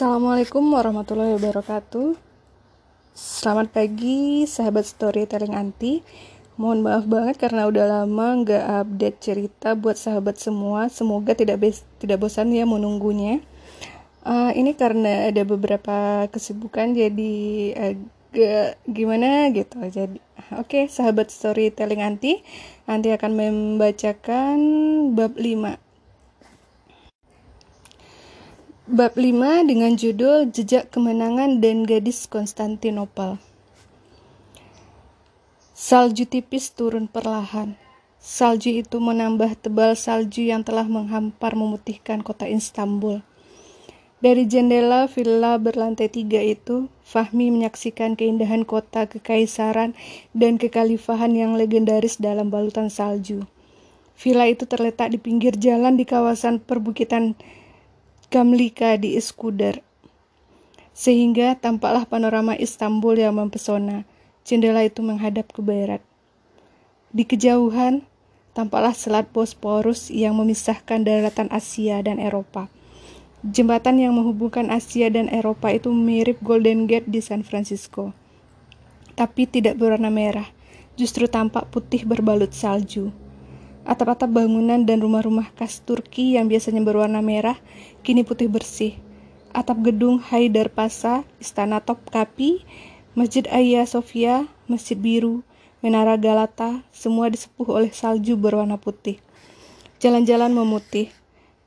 Assalamualaikum warahmatullahi wabarakatuh. Selamat pagi, sahabat storytelling anti. Mohon maaf banget karena udah lama nggak update cerita buat sahabat semua. Semoga tidak tidak bosan ya menunggunya. Uh, ini karena ada beberapa kesibukan jadi agak gimana gitu. Jadi oke, okay, sahabat storytelling anti, nanti akan membacakan bab 5 Bab 5 dengan judul Jejak Kemenangan dan Gadis Konstantinopel. Salju tipis turun perlahan. Salju itu menambah tebal salju yang telah menghampar memutihkan kota Istanbul. Dari jendela villa berlantai tiga itu, Fahmi menyaksikan keindahan kota kekaisaran dan kekhalifahan yang legendaris dalam balutan salju. Villa itu terletak di pinggir jalan di kawasan perbukitan Gamlika di Iskudar. Sehingga tampaklah panorama Istanbul yang mempesona. Jendela itu menghadap ke barat. Di kejauhan, tampaklah selat Bosporus yang memisahkan daratan Asia dan Eropa. Jembatan yang menghubungkan Asia dan Eropa itu mirip Golden Gate di San Francisco. Tapi tidak berwarna merah, justru tampak putih berbalut salju. Atap-atap bangunan dan rumah-rumah khas Turki yang biasanya berwarna merah kini putih bersih. Atap gedung Haidar Pasa, Istana Topkapi, Masjid Hagia Sophia, Masjid Biru, Menara Galata, semua disepuh oleh salju berwarna putih. Jalan-jalan memutih.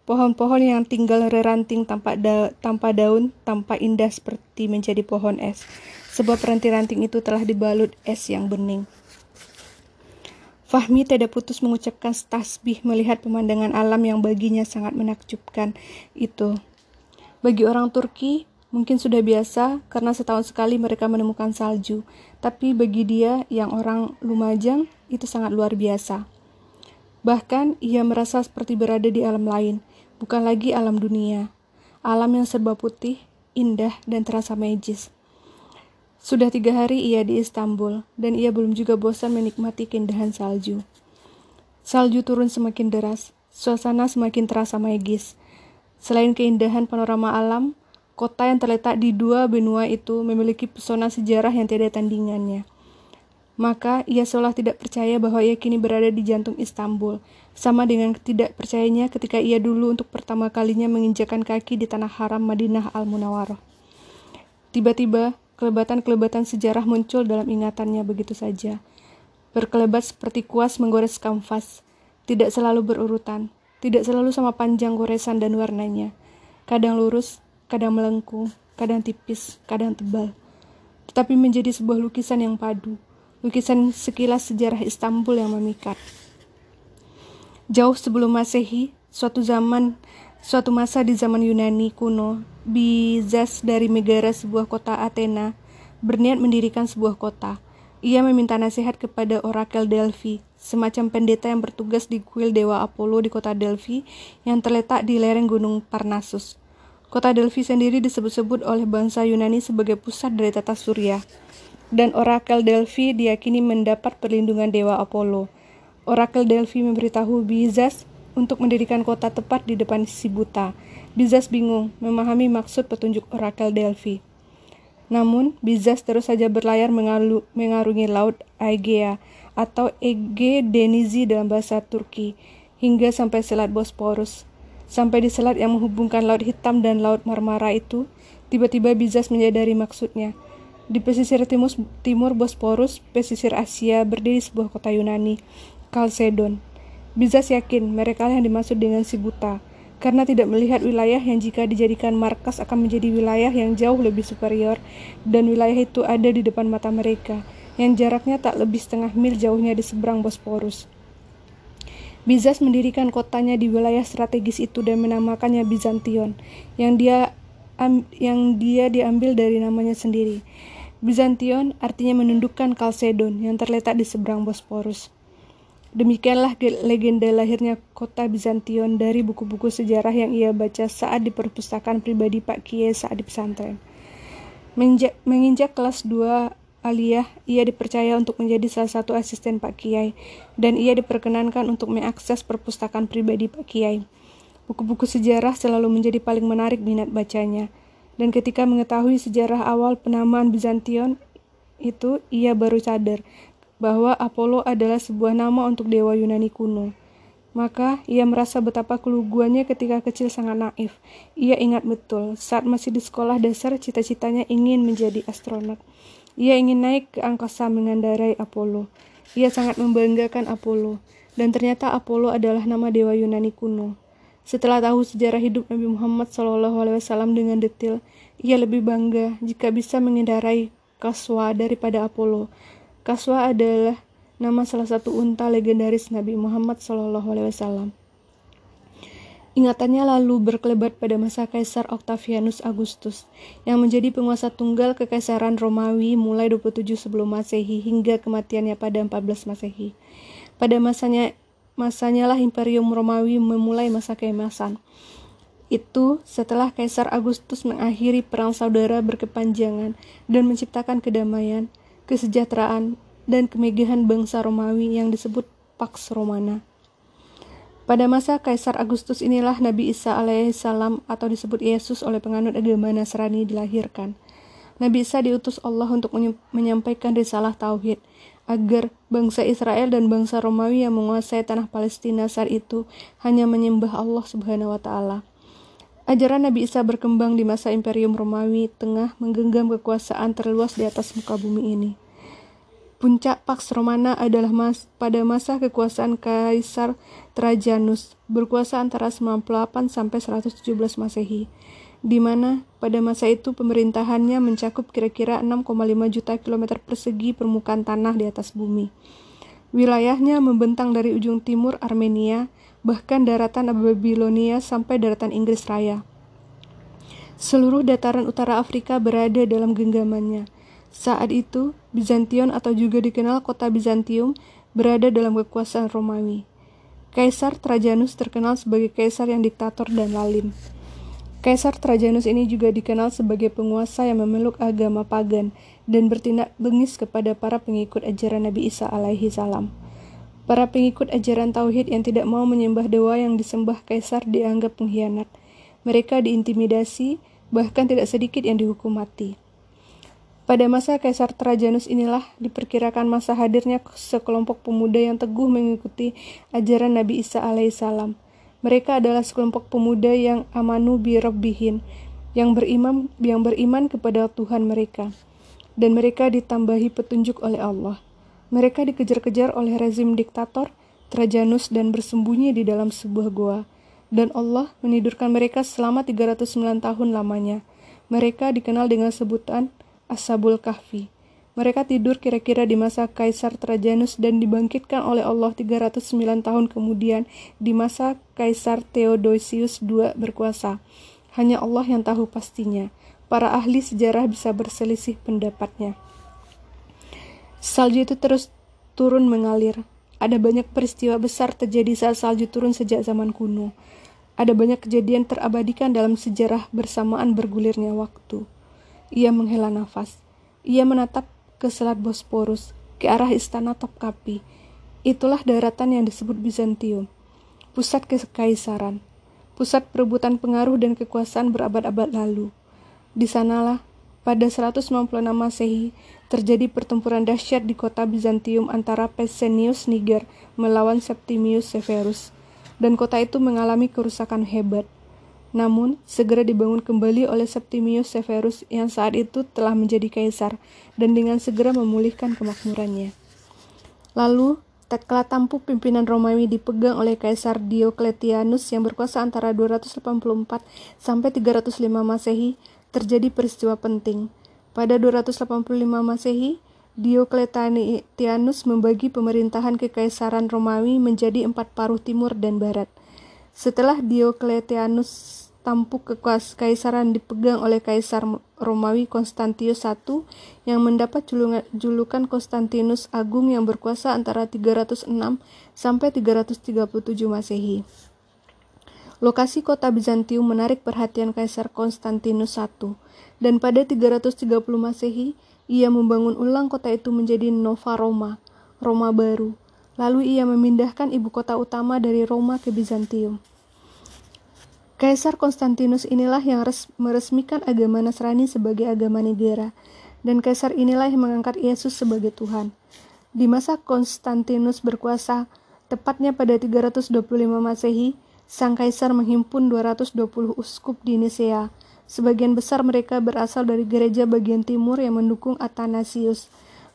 Pohon-pohon yang tinggal reranting tanpa, da tanpa daun, tanpa indah seperti menjadi pohon es. Sebab ranting-ranting itu telah dibalut es yang bening. Fahmi tidak putus mengucapkan tasbih melihat pemandangan alam yang baginya sangat menakjubkan itu. Bagi orang Turki, mungkin sudah biasa karena setahun sekali mereka menemukan salju, tapi bagi dia yang orang Lumajang itu sangat luar biasa. Bahkan ia merasa seperti berada di alam lain, bukan lagi alam dunia. Alam yang serba putih, indah, dan terasa magis. Sudah tiga hari ia di Istanbul, dan ia belum juga bosan menikmati keindahan salju. Salju turun semakin deras, suasana semakin terasa magis. Selain keindahan panorama alam, kota yang terletak di dua benua itu memiliki pesona sejarah yang tidak tandingannya. Maka ia seolah tidak percaya bahwa ia kini berada di jantung Istanbul, sama dengan tidak percayanya ketika ia dulu untuk pertama kalinya menginjakan kaki di tanah haram Madinah Al-Munawwarah. Tiba-tiba, Kelebatan-kelebatan sejarah muncul dalam ingatannya begitu saja. Berkelebat seperti kuas menggores kanvas, tidak selalu berurutan, tidak selalu sama panjang goresan dan warnanya. Kadang lurus, kadang melengkung, kadang tipis, kadang tebal. Tetapi menjadi sebuah lukisan yang padu, lukisan sekilas sejarah Istanbul yang memikat. Jauh sebelum Masehi, suatu zaman Suatu masa di zaman Yunani kuno, Bizas dari Megara sebuah kota Athena berniat mendirikan sebuah kota. Ia meminta nasihat kepada Orakel Delphi, semacam pendeta yang bertugas di kuil dewa Apollo di kota Delphi yang terletak di lereng gunung Parnassus. Kota Delphi sendiri disebut-sebut oleh bangsa Yunani sebagai pusat dari tata surya. Dan Orakel Delphi diyakini mendapat perlindungan dewa Apollo. Orakel Delphi memberitahu Bizas untuk mendirikan kota tepat di depan si buta. Bizas bingung memahami maksud petunjuk Orakel Delphi. Namun, Bizas terus saja berlayar mengalu, mengarungi Laut Aegea atau Ege Denizi dalam bahasa Turki hingga sampai Selat Bosporus. Sampai di selat yang menghubungkan Laut Hitam dan Laut Marmara itu, tiba-tiba Bizas menyadari maksudnya. Di pesisir timur, timur Bosporus, pesisir Asia, berdiri sebuah kota Yunani, Kalsedon. Bizas yakin mereka yang dimaksud dengan si buta, karena tidak melihat wilayah yang jika dijadikan markas akan menjadi wilayah yang jauh lebih superior, dan wilayah itu ada di depan mata mereka, yang jaraknya tak lebih setengah mil jauhnya di seberang Bosporus. Bizas mendirikan kotanya di wilayah strategis itu dan menamakannya Bizantion, yang dia yang dia diambil dari namanya sendiri. Bizantion artinya menundukkan Kalsedon yang terletak di seberang Bosporus. Demikianlah legenda lahirnya kota Bizantion dari buku-buku sejarah yang ia baca saat di perpustakaan pribadi Pak Kiai saat di pesantren. Menginjak, menginjak kelas 2 aliyah, ia dipercaya untuk menjadi salah satu asisten Pak Kiai, dan ia diperkenankan untuk mengakses perpustakaan pribadi Pak Kiai. Buku-buku sejarah selalu menjadi paling menarik minat bacanya. Dan ketika mengetahui sejarah awal penamaan Bizantion itu, ia baru sadar bahwa Apollo adalah sebuah nama untuk dewa Yunani kuno. Maka ia merasa betapa keluguannya ketika kecil sangat naif. Ia ingat betul, saat masih di sekolah dasar cita-citanya ingin menjadi astronot. Ia ingin naik ke angkasa mengendarai Apollo. Ia sangat membanggakan Apollo. Dan ternyata Apollo adalah nama dewa Yunani kuno. Setelah tahu sejarah hidup Nabi Muhammad SAW dengan detail, ia lebih bangga jika bisa mengendarai Kaswa daripada Apollo. Kaswa adalah nama salah satu unta legendaris Nabi Muhammad SAW. Ingatannya lalu berkelebat pada masa Kaisar Octavianus Augustus, yang menjadi penguasa tunggal kekaisaran Romawi mulai 27 sebelum Masehi hingga kematiannya pada 14 Masehi. Pada masanya masanya lah Imperium Romawi memulai masa keemasan. Itu setelah Kaisar Agustus mengakhiri perang saudara berkepanjangan dan menciptakan kedamaian, kesejahteraan, dan kemegahan bangsa Romawi yang disebut Pax Romana. Pada masa Kaisar Agustus inilah Nabi Isa alaihissalam atau disebut Yesus oleh penganut agama Nasrani dilahirkan. Nabi Isa diutus Allah untuk menyampaikan risalah tauhid agar bangsa Israel dan bangsa Romawi yang menguasai tanah Palestina saat itu hanya menyembah Allah Subhanahu wa taala. Ajaran Nabi Isa berkembang di masa Imperium Romawi tengah menggenggam kekuasaan terluas di atas muka bumi ini. Puncak Pax Romana adalah mas pada masa kekuasaan Kaisar Trajanus, berkuasa antara 98 sampai 117 Masehi, di mana pada masa itu pemerintahannya mencakup kira-kira 6,5 juta kilometer persegi permukaan tanah di atas bumi. Wilayahnya membentang dari ujung timur Armenia, bahkan daratan Babilonia sampai daratan Inggris Raya. Seluruh dataran utara Afrika berada dalam genggamannya saat itu, Bizantion atau juga dikenal kota Bizantium berada dalam kekuasaan Romawi. Kaisar Trajanus terkenal sebagai kaisar yang diktator dan lalim. Kaisar Trajanus ini juga dikenal sebagai penguasa yang memeluk agama pagan dan bertindak bengis kepada para pengikut ajaran Nabi Isa alaihi salam. Para pengikut ajaran tauhid yang tidak mau menyembah dewa yang disembah kaisar dianggap pengkhianat. Mereka diintimidasi, bahkan tidak sedikit yang dihukum mati. Pada masa Kaisar Trajanus inilah diperkirakan masa hadirnya sekelompok pemuda yang teguh mengikuti ajaran Nabi Isa alaihissalam. Mereka adalah sekelompok pemuda yang amanu bi rabbihin, yang beriman yang beriman kepada Tuhan mereka. Dan mereka ditambahi petunjuk oleh Allah. Mereka dikejar-kejar oleh rezim diktator Trajanus dan bersembunyi di dalam sebuah goa. Dan Allah menidurkan mereka selama 309 tahun lamanya. Mereka dikenal dengan sebutan Ashabul Kahfi. Mereka tidur kira-kira di masa Kaisar Trajanus dan dibangkitkan oleh Allah 309 tahun kemudian di masa Kaisar Theodosius II berkuasa. Hanya Allah yang tahu pastinya. Para ahli sejarah bisa berselisih pendapatnya. Salju itu terus turun mengalir. Ada banyak peristiwa besar terjadi saat salju turun sejak zaman kuno. Ada banyak kejadian terabadikan dalam sejarah bersamaan bergulirnya waktu. Ia menghela nafas. Ia menatap ke selat Bosporus, ke arah istana Topkapi. Itulah daratan yang disebut Bizantium, pusat kekaisaran, pusat perebutan pengaruh dan kekuasaan berabad-abad lalu. Di sanalah, pada 196 Masehi, terjadi pertempuran dahsyat di kota Bizantium antara Pesenius Niger melawan Septimius Severus, dan kota itu mengalami kerusakan hebat. Namun, segera dibangun kembali oleh Septimius Severus yang saat itu telah menjadi kaisar dan dengan segera memulihkan kemakmurannya. Lalu, tatkala tampuk pimpinan Romawi dipegang oleh Kaisar Diocletianus yang berkuasa antara 284 sampai 305 Masehi, terjadi peristiwa penting. Pada 285 Masehi, Diocletianus membagi pemerintahan kekaisaran Romawi menjadi empat paruh timur dan barat. Setelah Diocletianus tampuk kekaisaran dipegang oleh Kaisar Romawi Konstantius I yang mendapat julukan Konstantinus Agung yang berkuasa antara 306 sampai 337 Masehi. Lokasi kota Bizantium menarik perhatian Kaisar Konstantinus I dan pada 330 Masehi ia membangun ulang kota itu menjadi Nova Roma, Roma baru. Lalu ia memindahkan ibu kota utama dari Roma ke Bizantium. Kaisar Konstantinus inilah yang res meresmikan agama Nasrani sebagai agama negara, dan kaisar inilah yang mengangkat Yesus sebagai Tuhan. Di masa Konstantinus berkuasa, tepatnya pada 325 Masehi, sang kaisar menghimpun 220 uskup di Nisea. Sebagian besar mereka berasal dari gereja bagian timur yang mendukung Athanasius.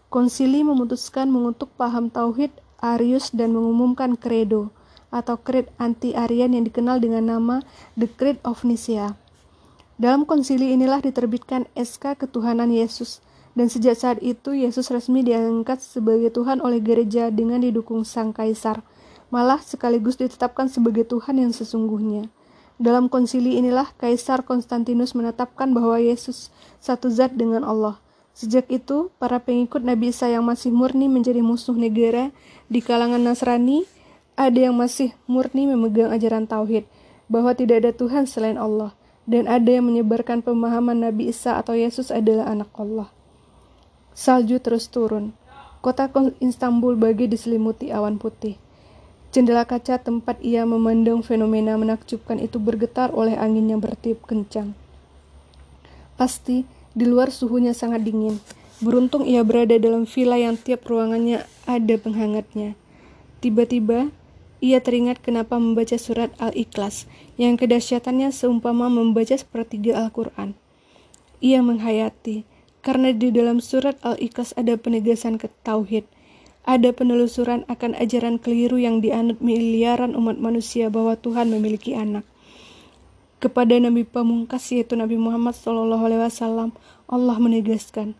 Konsili memutuskan mengutuk paham tauhid Arius dan mengumumkan kredo atau creed anti-Arian yang dikenal dengan nama The Creed of Nicaea. Dalam konsili inilah diterbitkan SK ketuhanan Yesus, dan sejak saat itu Yesus resmi diangkat sebagai Tuhan oleh gereja dengan didukung sang kaisar, malah sekaligus ditetapkan sebagai Tuhan yang sesungguhnya. Dalam konsili inilah Kaisar Konstantinus menetapkan bahwa Yesus satu zat dengan Allah. Sejak itu, para pengikut Nabi Isa yang masih murni menjadi musuh negara di kalangan Nasrani ada yang masih murni memegang ajaran tauhid bahwa tidak ada Tuhan selain Allah dan ada yang menyebarkan pemahaman Nabi Isa atau Yesus adalah anak Allah. Salju terus turun. Kota Istanbul bagi diselimuti awan putih. Jendela kaca tempat ia memandang fenomena menakjubkan itu bergetar oleh angin yang bertiup kencang. Pasti di luar suhunya sangat dingin. Beruntung ia berada dalam villa yang tiap ruangannya ada penghangatnya. Tiba-tiba, ia teringat kenapa membaca surat Al-Ikhlas, yang kedahsyatannya seumpama membaca sepertiga Al-Quran. Ia menghayati, karena di dalam surat Al-Ikhlas ada penegasan ke tauhid, ada penelusuran akan ajaran keliru yang dianut miliaran umat manusia bahwa Tuhan memiliki anak. Kepada Nabi Pamungkas yaitu Nabi Muhammad SAW, Allah menegaskan,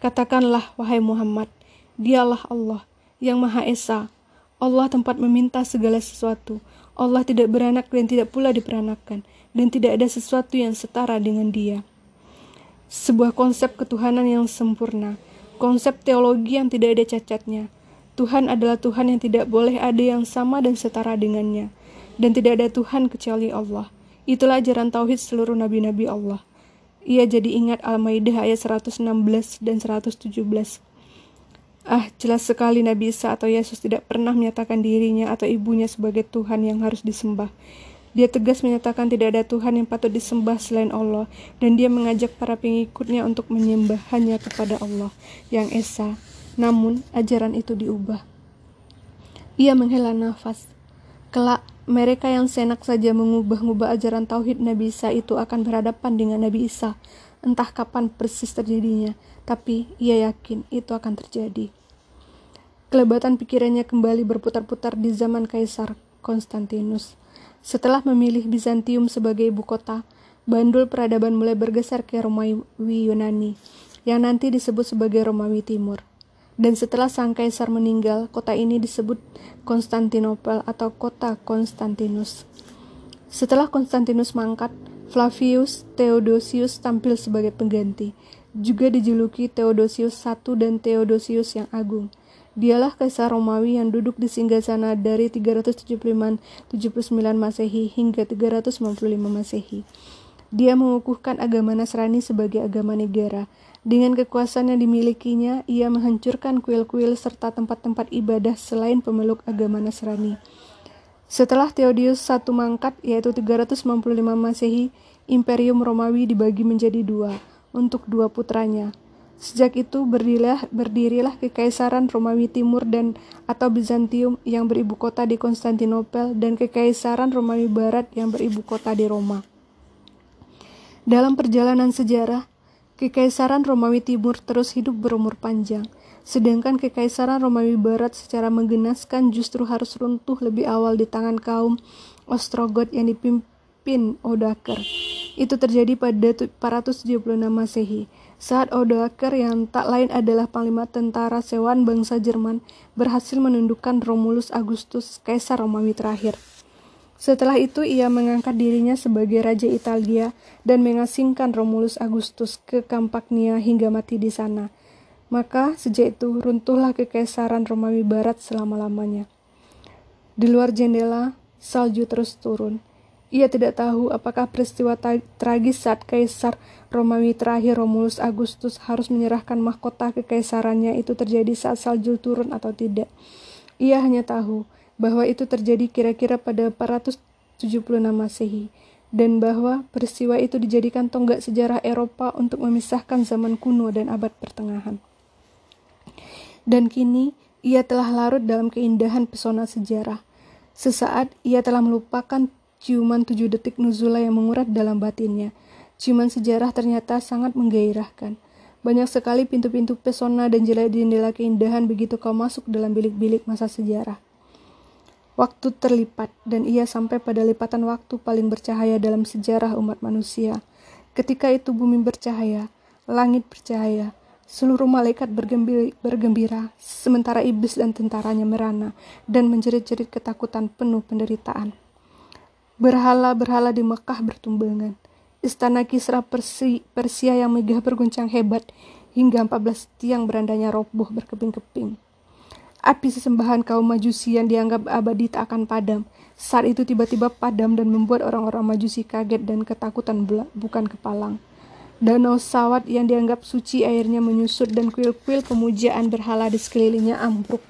Katakanlah, wahai Muhammad, dialah Allah yang Maha Esa, Allah tempat meminta segala sesuatu. Allah tidak beranak dan tidak pula diperanakan, dan tidak ada sesuatu yang setara dengan Dia. Sebuah konsep ketuhanan yang sempurna, konsep teologi yang tidak ada cacatnya. Tuhan adalah Tuhan yang tidak boleh ada yang sama dan setara dengannya, dan tidak ada Tuhan kecuali Allah. Itulah ajaran tauhid seluruh nabi-nabi Allah. Ia jadi ingat Al-Maidah ayat 116 dan 117. Ah, jelas sekali Nabi Isa atau Yesus tidak pernah menyatakan dirinya atau ibunya sebagai Tuhan yang harus disembah. Dia tegas menyatakan tidak ada Tuhan yang patut disembah selain Allah, dan dia mengajak para pengikutnya untuk menyembah hanya kepada Allah yang Esa. Namun, ajaran itu diubah. Ia menghela nafas. Kelak, mereka yang senak saja mengubah-ubah ajaran tauhid Nabi Isa itu akan berhadapan dengan Nabi Isa Entah kapan persis terjadinya, tapi ia yakin itu akan terjadi. Kelebatan pikirannya kembali berputar-putar di zaman Kaisar Konstantinus. Setelah memilih Bizantium sebagai ibu kota, bandul peradaban mulai bergeser ke Romawi Yunani, yang nanti disebut sebagai Romawi Timur. Dan setelah sang kaisar meninggal, kota ini disebut Konstantinopel atau kota Konstantinus. Setelah Konstantinus mangkat, Flavius Theodosius tampil sebagai pengganti, juga dijuluki Theodosius I dan Theodosius yang agung. Dialah kaisar Romawi yang duduk di singgasana dari 375 79 Masehi hingga 395 Masehi. Dia mengukuhkan agama Nasrani sebagai agama negara. Dengan kekuasaan yang dimilikinya, ia menghancurkan kuil-kuil serta tempat-tempat ibadah selain pemeluk agama Nasrani. Setelah Theodius I mangkat, yaitu 395 Masehi, Imperium Romawi dibagi menjadi dua, untuk dua putranya. Sejak itu berdirilah, berdirilah Kekaisaran Romawi Timur dan atau Bizantium yang beribu kota di Konstantinopel dan Kekaisaran Romawi Barat yang beribu kota di Roma. Dalam perjalanan sejarah, Kekaisaran Romawi Timur terus hidup berumur panjang – Sedangkan Kekaisaran Romawi Barat secara menggenaskan justru harus runtuh lebih awal di tangan kaum Ostrogot yang dipimpin Odoaker. Itu terjadi pada 476 Masehi, saat Odoaker yang tak lain adalah panglima tentara Sewan bangsa Jerman berhasil menundukkan Romulus Augustus, Kaisar Romawi terakhir. Setelah itu ia mengangkat dirinya sebagai Raja Italia dan mengasingkan Romulus Augustus ke Campania hingga mati di sana. Maka sejak itu runtuhlah kekaisaran Romawi Barat selama-lamanya. Di luar jendela, salju terus turun. Ia tidak tahu apakah peristiwa tragis saat Kaisar Romawi terakhir Romulus Augustus harus menyerahkan mahkota kekaisarannya itu terjadi saat salju turun atau tidak. Ia hanya tahu bahwa itu terjadi kira-kira pada 476 Masehi. dan bahwa peristiwa itu dijadikan tonggak sejarah Eropa untuk memisahkan zaman kuno dan abad pertengahan. Dan kini, ia telah larut dalam keindahan pesona sejarah. Sesaat, ia telah melupakan ciuman tujuh detik nuzula yang mengurat dalam batinnya. Ciuman sejarah ternyata sangat menggairahkan. Banyak sekali pintu-pintu pesona dan jendela-jendela keindahan begitu kau masuk dalam bilik-bilik masa sejarah. Waktu terlipat, dan ia sampai pada lipatan waktu paling bercahaya dalam sejarah umat manusia. Ketika itu bumi bercahaya, langit bercahaya, seluruh malaikat bergembira, sementara iblis dan tentaranya merana dan menjerit-jerit ketakutan penuh penderitaan. Berhala-berhala di Mekah bertumbangan. Istana Kisra Persi, Persia yang megah berguncang hebat hingga 14 tiang berandanya roboh berkeping-keping. Api sesembahan kaum majusi yang dianggap abadi tak akan padam. Saat itu tiba-tiba padam dan membuat orang-orang majusi kaget dan ketakutan bukan kepalang. Danau sawat yang dianggap suci airnya menyusut dan kuil-kuil pemujaan berhala di sekelilingnya ambruk.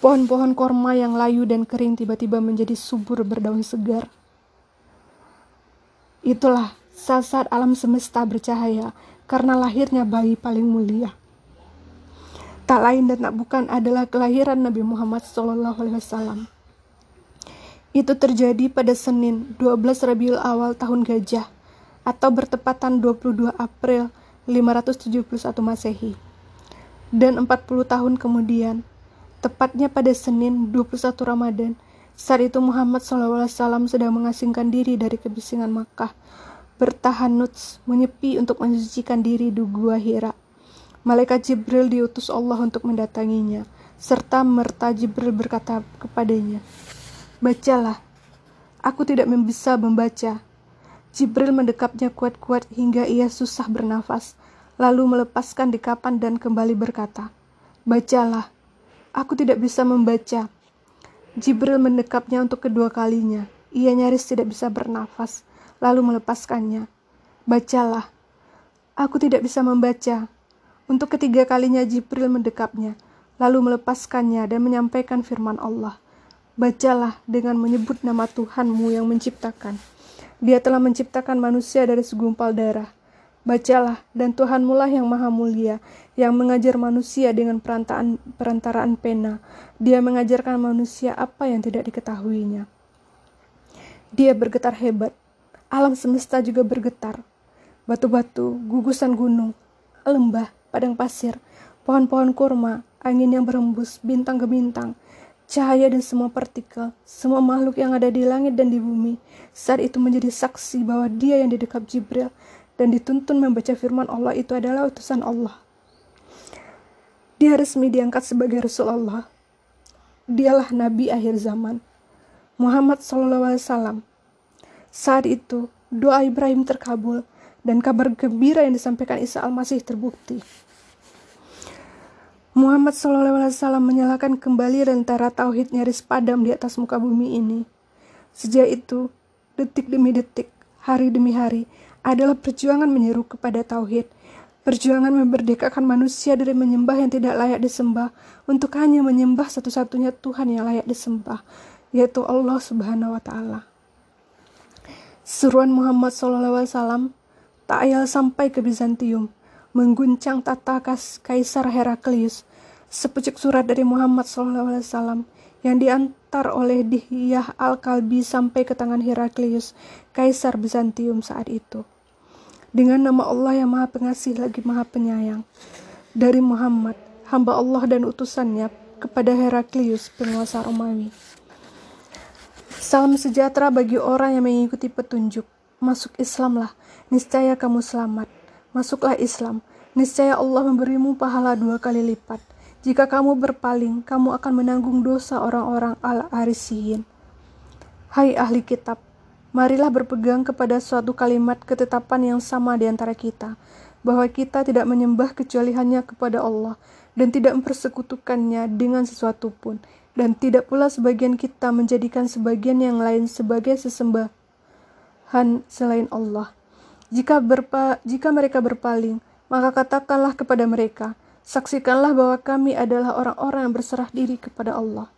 Pohon-pohon korma yang layu dan kering tiba-tiba menjadi subur berdaun segar. Itulah saat-saat alam semesta bercahaya karena lahirnya bayi paling mulia tak lain dan tak bukan adalah kelahiran Nabi Muhammad SAW. Itu terjadi pada Senin 12 Rabiul Awal tahun Gajah atau bertepatan 22 April 571 Masehi. Dan 40 tahun kemudian, tepatnya pada Senin 21 Ramadan, saat itu Muhammad SAW sedang mengasingkan diri dari kebisingan Makkah, bertahan nuts, menyepi untuk mensucikan diri di Gua Hira. Malaikat Jibril diutus Allah untuk mendatanginya, serta merta Jibril berkata kepadanya, Bacalah, aku tidak bisa membaca. Jibril mendekapnya kuat-kuat hingga ia susah bernafas, lalu melepaskan dekapan dan kembali berkata, Bacalah, aku tidak bisa membaca. Jibril mendekapnya untuk kedua kalinya. Ia nyaris tidak bisa bernafas, lalu melepaskannya. Bacalah, aku tidak bisa membaca. Untuk ketiga kalinya Jibril mendekapnya, lalu melepaskannya dan menyampaikan firman Allah. Bacalah dengan menyebut nama Tuhanmu yang menciptakan. Dia telah menciptakan manusia dari segumpal darah. Bacalah, dan Tuhanmu lah yang maha mulia, yang mengajar manusia dengan perantaraan, perantaraan pena. Dia mengajarkan manusia apa yang tidak diketahuinya. Dia bergetar hebat. Alam semesta juga bergetar. Batu-batu, gugusan gunung, lembah, padang pasir, pohon-pohon kurma, angin yang berembus, bintang ke bintang, cahaya dan semua partikel, semua makhluk yang ada di langit dan di bumi, saat itu menjadi saksi bahwa dia yang didekap Jibril dan dituntun membaca firman Allah itu adalah utusan Allah. Dia resmi diangkat sebagai Rasul Allah. Dialah Nabi akhir zaman. Muhammad SAW. Saat itu, doa Ibrahim terkabul dan kabar gembira yang disampaikan Isa Al-Masih terbukti. Muhammad SAW menyalakan kembali rentara tauhid nyaris padam di atas muka bumi ini. Sejak itu, detik demi detik, hari demi hari, adalah perjuangan menyeru kepada tauhid, perjuangan memerdekakan manusia dari menyembah yang tidak layak disembah untuk hanya menyembah satu-satunya Tuhan yang layak disembah, yaitu Allah Subhanahu wa taala. Seruan Muhammad SAW tak ayal sampai ke Bizantium, mengguncang tata Kaisar Heraklius. Sepucuk surat dari Muhammad SAW yang diantar oleh Dihyah Al-Kalbi sampai ke tangan Heraklius, Kaisar Bizantium saat itu. Dengan nama Allah yang maha pengasih lagi maha penyayang. Dari Muhammad, hamba Allah dan utusannya kepada Heraklius, penguasa Romawi. Salam sejahtera bagi orang yang mengikuti petunjuk. Masuk Islamlah, niscaya kamu selamat masuklah Islam, niscaya Allah memberimu pahala dua kali lipat. Jika kamu berpaling, kamu akan menanggung dosa orang-orang al-arisiyin. Hai ahli kitab, marilah berpegang kepada suatu kalimat ketetapan yang sama di antara kita, bahwa kita tidak menyembah kecuali hanya kepada Allah, dan tidak mempersekutukannya dengan sesuatu pun, dan tidak pula sebagian kita menjadikan sebagian yang lain sebagai sesembahan selain Allah. Jika, berpa, jika mereka berpaling, maka katakanlah kepada mereka, saksikanlah bahwa kami adalah orang-orang yang berserah diri kepada Allah.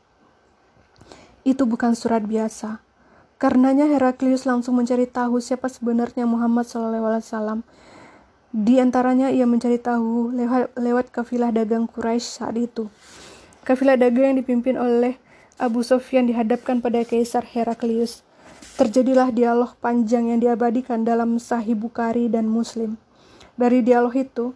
Itu bukan surat biasa. Karenanya Heraklius langsung mencari tahu siapa sebenarnya Muhammad SAW. Di antaranya ia mencari tahu lewat, lewat kafilah dagang Quraisy saat itu. Kafilah dagang yang dipimpin oleh Abu Sofyan dihadapkan pada Kaisar Heraklius. Terjadilah dialog panjang yang diabadikan dalam Sahih Bukhari dan Muslim. Dari dialog itu,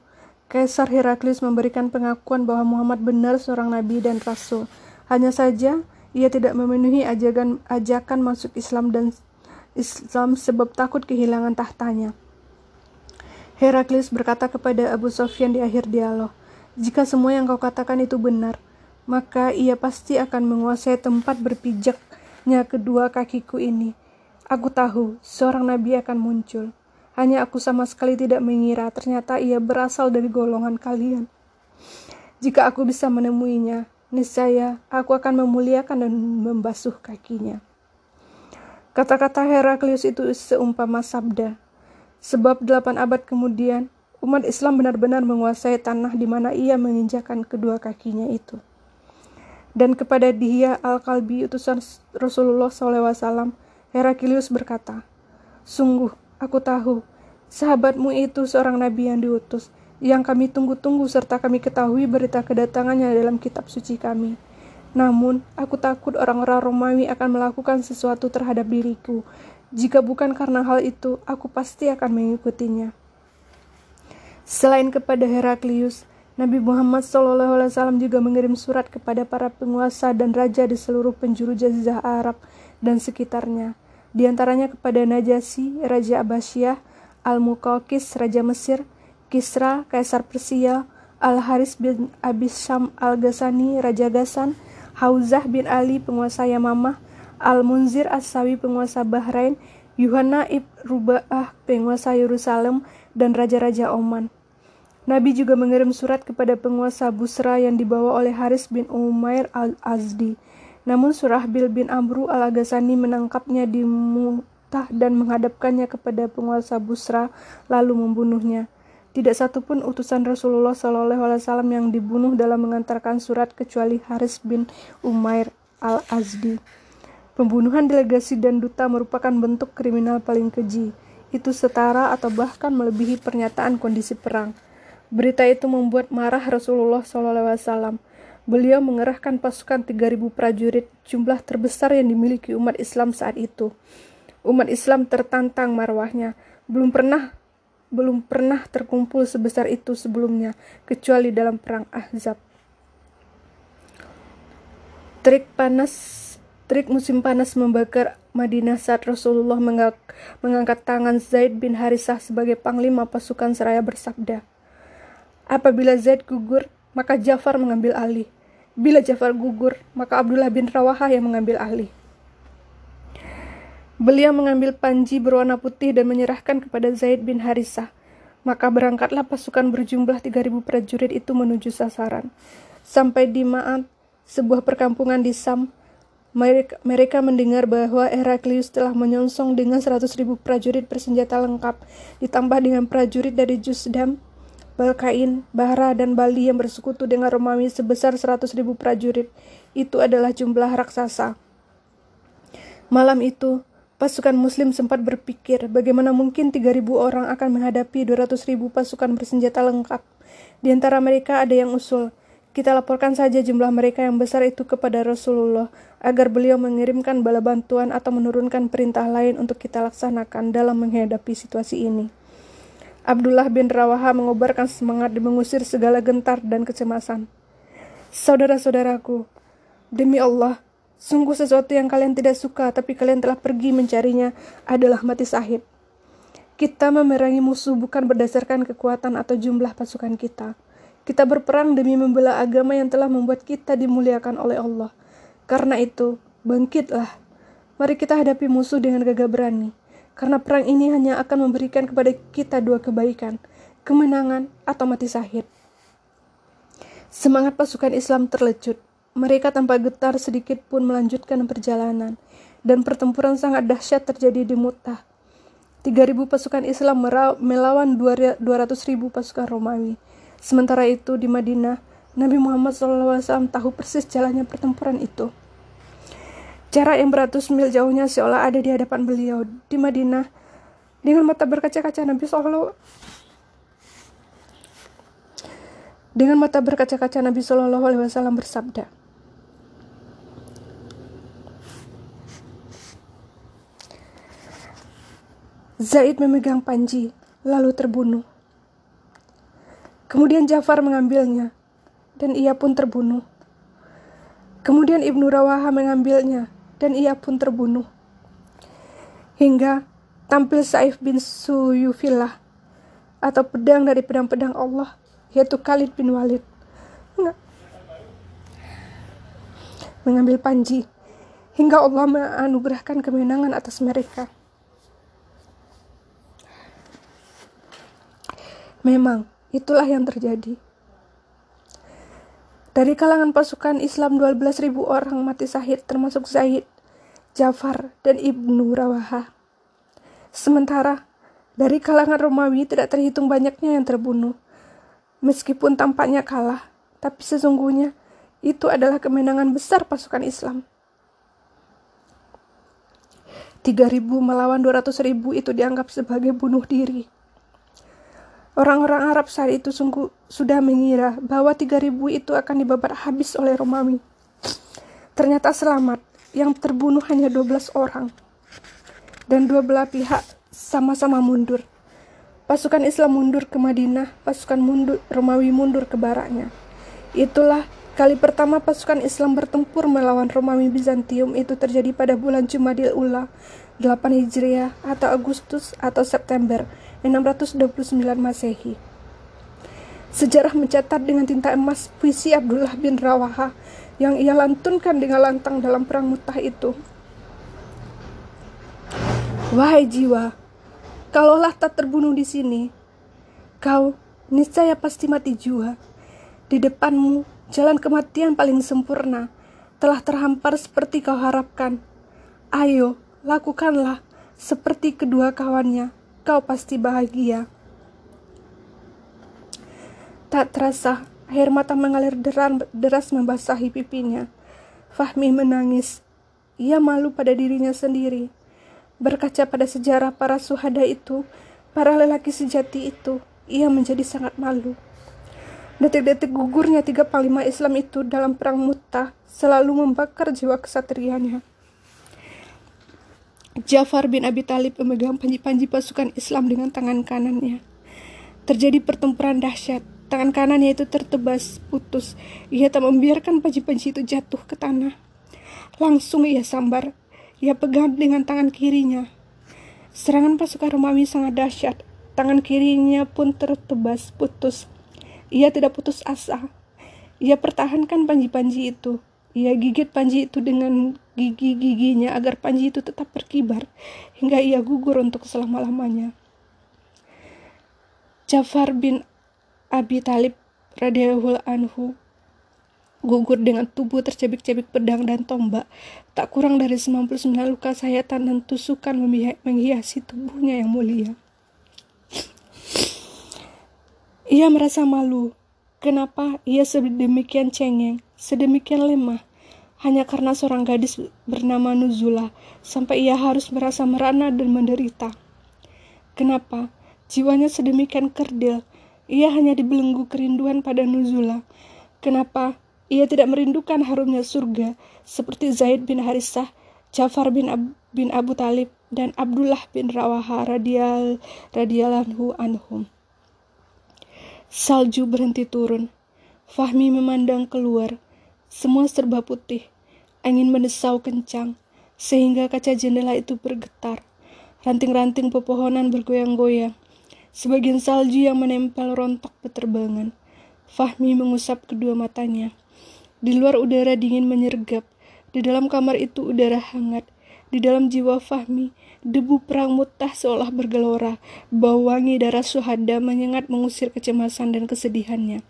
Kaisar Heraklius memberikan pengakuan bahwa Muhammad benar seorang nabi dan rasul. Hanya saja, ia tidak memenuhi ajakan, ajakan masuk Islam dan Islam sebab takut kehilangan tahtanya. Heraklius berkata kepada Abu Sofyan di akhir dialog, "Jika semua yang kau katakan itu benar, maka ia pasti akan menguasai tempat berpijaknya kedua kakiku ini. Aku tahu seorang nabi akan muncul. Hanya aku sama sekali tidak mengira ternyata ia berasal dari golongan kalian. Jika aku bisa menemuinya, niscaya aku akan memuliakan dan membasuh kakinya. Kata-kata Heraklius itu seumpama sabda. Sebab delapan abad kemudian, umat Islam benar-benar menguasai tanah di mana ia menginjakan kedua kakinya itu. Dan kepada dia Al-Kalbi utusan Rasulullah SAW, Heraklius berkata, Sungguh, aku tahu, sahabatmu itu seorang nabi yang diutus, yang kami tunggu-tunggu serta kami ketahui berita kedatangannya dalam kitab suci kami. Namun, aku takut orang-orang Romawi akan melakukan sesuatu terhadap diriku. Jika bukan karena hal itu, aku pasti akan mengikutinya. Selain kepada Heraklius, Nabi Muhammad SAW juga mengirim surat kepada para penguasa dan raja di seluruh penjuru jazirah Arab dan sekitarnya. Di antaranya kepada Najasyi, Raja Abbasiyah, Al-Muqawqis, Raja Mesir, Kisra, Kaisar Persia, Al-Haris bin Abi Syam Al-Ghasani, Raja Gasan, Hauzah bin Ali, penguasa Yamamah, Al-Munzir As-Sawi, penguasa Bahrain, Yuhanna ibn Ruba'ah, penguasa Yerusalem, dan Raja-Raja Oman. Nabi juga mengirim surat kepada penguasa Busra yang dibawa oleh Haris bin Umair al-Azdi. Namun Surahbil bin Amru al-Agasani menangkapnya di Mutah dan menghadapkannya kepada penguasa Busra lalu membunuhnya. Tidak satupun utusan Rasulullah SAW yang dibunuh dalam mengantarkan surat kecuali Haris bin Umair al-Azdi. Pembunuhan delegasi dan duta merupakan bentuk kriminal paling keji. Itu setara atau bahkan melebihi pernyataan kondisi perang. Berita itu membuat marah Rasulullah SAW. Beliau mengerahkan pasukan 3.000 prajurit, jumlah terbesar yang dimiliki umat Islam saat itu. Umat Islam tertantang marwahnya. Belum pernah belum pernah terkumpul sebesar itu sebelumnya, kecuali dalam perang Ahzab. Trik panas, trik musim panas membakar Madinah saat Rasulullah mengangkat tangan Zaid bin Harisah sebagai panglima pasukan seraya bersabda, Apabila Zaid gugur, maka Jafar mengambil alih. Bila Jafar gugur, maka Abdullah bin Rawaha yang mengambil alih. Beliau mengambil panji berwarna putih dan menyerahkan kepada Zaid bin Harisah. Maka berangkatlah pasukan berjumlah 3.000 prajurit itu menuju sasaran. Sampai di Ma'at, sebuah perkampungan di Sam, mereka, mendengar bahwa Heraklius telah menyongsong dengan 100.000 prajurit bersenjata lengkap, ditambah dengan prajurit dari Jusdam, Balkain, Bahra, dan Bali yang bersekutu dengan Romawi sebesar 100.000 prajurit. Itu adalah jumlah raksasa. Malam itu, Pasukan muslim sempat berpikir bagaimana mungkin 3.000 orang akan menghadapi 200.000 pasukan bersenjata lengkap. Di antara mereka ada yang usul, kita laporkan saja jumlah mereka yang besar itu kepada Rasulullah agar beliau mengirimkan bala bantuan atau menurunkan perintah lain untuk kita laksanakan dalam menghadapi situasi ini. Abdullah bin Rawaha mengobarkan semangat dan mengusir segala gentar dan kecemasan. Saudara-saudaraku, demi Allah, Sungguh sesuatu yang kalian tidak suka, tapi kalian telah pergi mencarinya adalah mati sahid. Kita memerangi musuh bukan berdasarkan kekuatan atau jumlah pasukan kita. Kita berperang demi membela agama yang telah membuat kita dimuliakan oleh Allah. Karena itu, bangkitlah. Mari kita hadapi musuh dengan gagah berani. Karena perang ini hanya akan memberikan kepada kita dua kebaikan, kemenangan atau mati sahid. Semangat pasukan Islam terlecut mereka tanpa getar sedikit pun melanjutkan perjalanan, dan pertempuran sangat dahsyat terjadi di Mu'tah. 3.000 pasukan Islam melawan 200.000 pasukan Romawi. Sementara itu di Madinah, Nabi Muhammad SAW tahu persis jalannya pertempuran itu. Jarak yang beratus mil jauhnya seolah ada di hadapan beliau di Madinah. Dengan mata berkaca-kaca Nabi Sallallahu Dengan mata berkaca-kaca Nabi Shallallahu Alaihi Wasallam bersabda, Zaid memegang panji, lalu terbunuh. Kemudian Jafar mengambilnya, dan ia pun terbunuh. Kemudian Ibnu Rawaha mengambilnya, dan ia pun terbunuh. Hingga tampil Saif bin Suyufillah, atau pedang dari pedang-pedang Allah, yaitu Khalid bin Walid mengambil panji hingga Allah menganugerahkan kemenangan atas mereka. Memang itulah yang terjadi. Dari kalangan pasukan Islam 12.000 orang mati syahid termasuk Zaid, Jafar, dan Ibnu Rawaha. Sementara dari kalangan Romawi tidak terhitung banyaknya yang terbunuh. Meskipun tampaknya kalah, tapi sesungguhnya itu adalah kemenangan besar pasukan Islam. 3.000 melawan 200.000 itu dianggap sebagai bunuh diri. Orang-orang Arab saat itu sungguh sudah mengira bahwa 3.000 itu akan dibabat habis oleh Romawi. Ternyata selamat, yang terbunuh hanya 12 orang. Dan dua belah pihak sama-sama mundur. Pasukan Islam mundur ke Madinah, pasukan mundur, Romawi mundur ke baratnya. Itulah kali pertama pasukan Islam bertempur melawan Romawi Bizantium itu terjadi pada bulan Jumadil Ula 8 Hijriah atau Agustus atau September 629 Masehi. Sejarah mencatat dengan tinta emas puisi Abdullah bin Rawaha yang ia lantunkan dengan lantang dalam perang Mutah itu. Wahai jiwa, Kalaulah tak terbunuh di sini, kau niscaya pasti mati jua. Di depanmu, jalan kematian paling sempurna telah terhampar seperti kau harapkan. Ayo, lakukanlah seperti kedua kawannya. Kau pasti bahagia. Tak terasa, air mata mengalir deras membasahi pipinya. Fahmi menangis. Ia malu pada dirinya sendiri Berkaca pada sejarah para suhada itu, para lelaki sejati itu, ia menjadi sangat malu. Detik-detik gugurnya tiga panglima Islam itu dalam perang Muta selalu membakar jiwa kesatrianya. Jafar bin Abi Talib memegang panji-panji pasukan Islam dengan tangan kanannya. Terjadi pertempuran dahsyat. Tangan kanannya itu tertebas, putus. Ia tak membiarkan panji-panji itu jatuh ke tanah. Langsung ia sambar ia pegang dengan tangan kirinya. Serangan pasukan Romawi sangat dahsyat. Tangan kirinya pun tertebas putus. Ia tidak putus asa. Ia pertahankan panji-panji itu. Ia gigit panji itu dengan gigi-giginya agar panji itu tetap berkibar hingga ia gugur untuk selama-lamanya. Jafar bin Abi Talib radhiyallahu anhu gugur dengan tubuh tercebik-cebik pedang dan tombak. Tak kurang dari 99 luka sayatan dan tusukan menghiasi tubuhnya yang mulia. Ia merasa malu. Kenapa ia sedemikian cengeng, sedemikian lemah, hanya karena seorang gadis bernama Nuzula, sampai ia harus merasa merana dan menderita. Kenapa jiwanya sedemikian kerdil, ia hanya dibelenggu kerinduan pada Nuzula. Kenapa ia tidak merindukan harumnya surga seperti Zaid bin Harisah, Jafar bin, Ab bin Abu Talib, dan Abdullah bin Rawaha radial radiallahu anhum. Salju berhenti turun. Fahmi memandang keluar. Semua serba putih. Angin mendesau kencang, sehingga kaca jendela itu bergetar. Ranting-ranting pepohonan bergoyang-goyang. Sebagian salju yang menempel rontok beterbangan. Fahmi mengusap kedua matanya. Di luar udara dingin menyergap, di dalam kamar itu udara hangat, di dalam jiwa Fahmi, debu perang mutah seolah bergelora, bau wangi darah suhada menyengat mengusir kecemasan dan kesedihannya.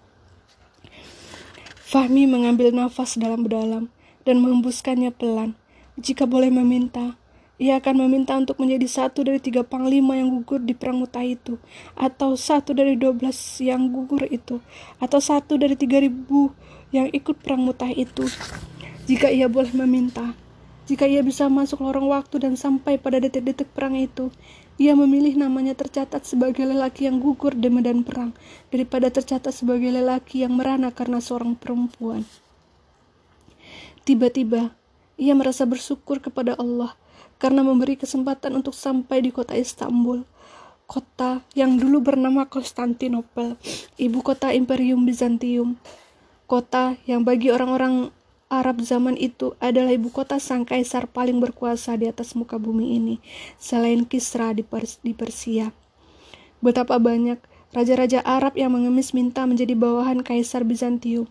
Fahmi mengambil nafas dalam-dalam dan menghembuskannya pelan. Jika boleh meminta, ia akan meminta untuk menjadi satu dari tiga panglima yang gugur di perang mutah itu, atau satu dari dua belas yang gugur itu, atau satu dari tiga ribu yang ikut perang mutah itu. Jika ia boleh meminta, Jika ia bisa masuk lorong waktu dan sampai pada detik-detik perang itu, ia memilih namanya tercatat sebagai lelaki yang gugur di medan perang daripada tercatat sebagai lelaki yang merana karena seorang perempuan. Tiba-tiba, ia merasa bersyukur kepada Allah karena memberi kesempatan untuk sampai di kota Istanbul, kota yang dulu bernama Konstantinopel, ibu kota Imperium Bizantium. Kota yang bagi orang-orang Arab zaman itu adalah ibu kota sang kaisar paling berkuasa di atas muka bumi ini, selain Kisra di, Pers di Persia. Betapa banyak raja-raja Arab yang mengemis minta menjadi bawahan kaisar Bizantium.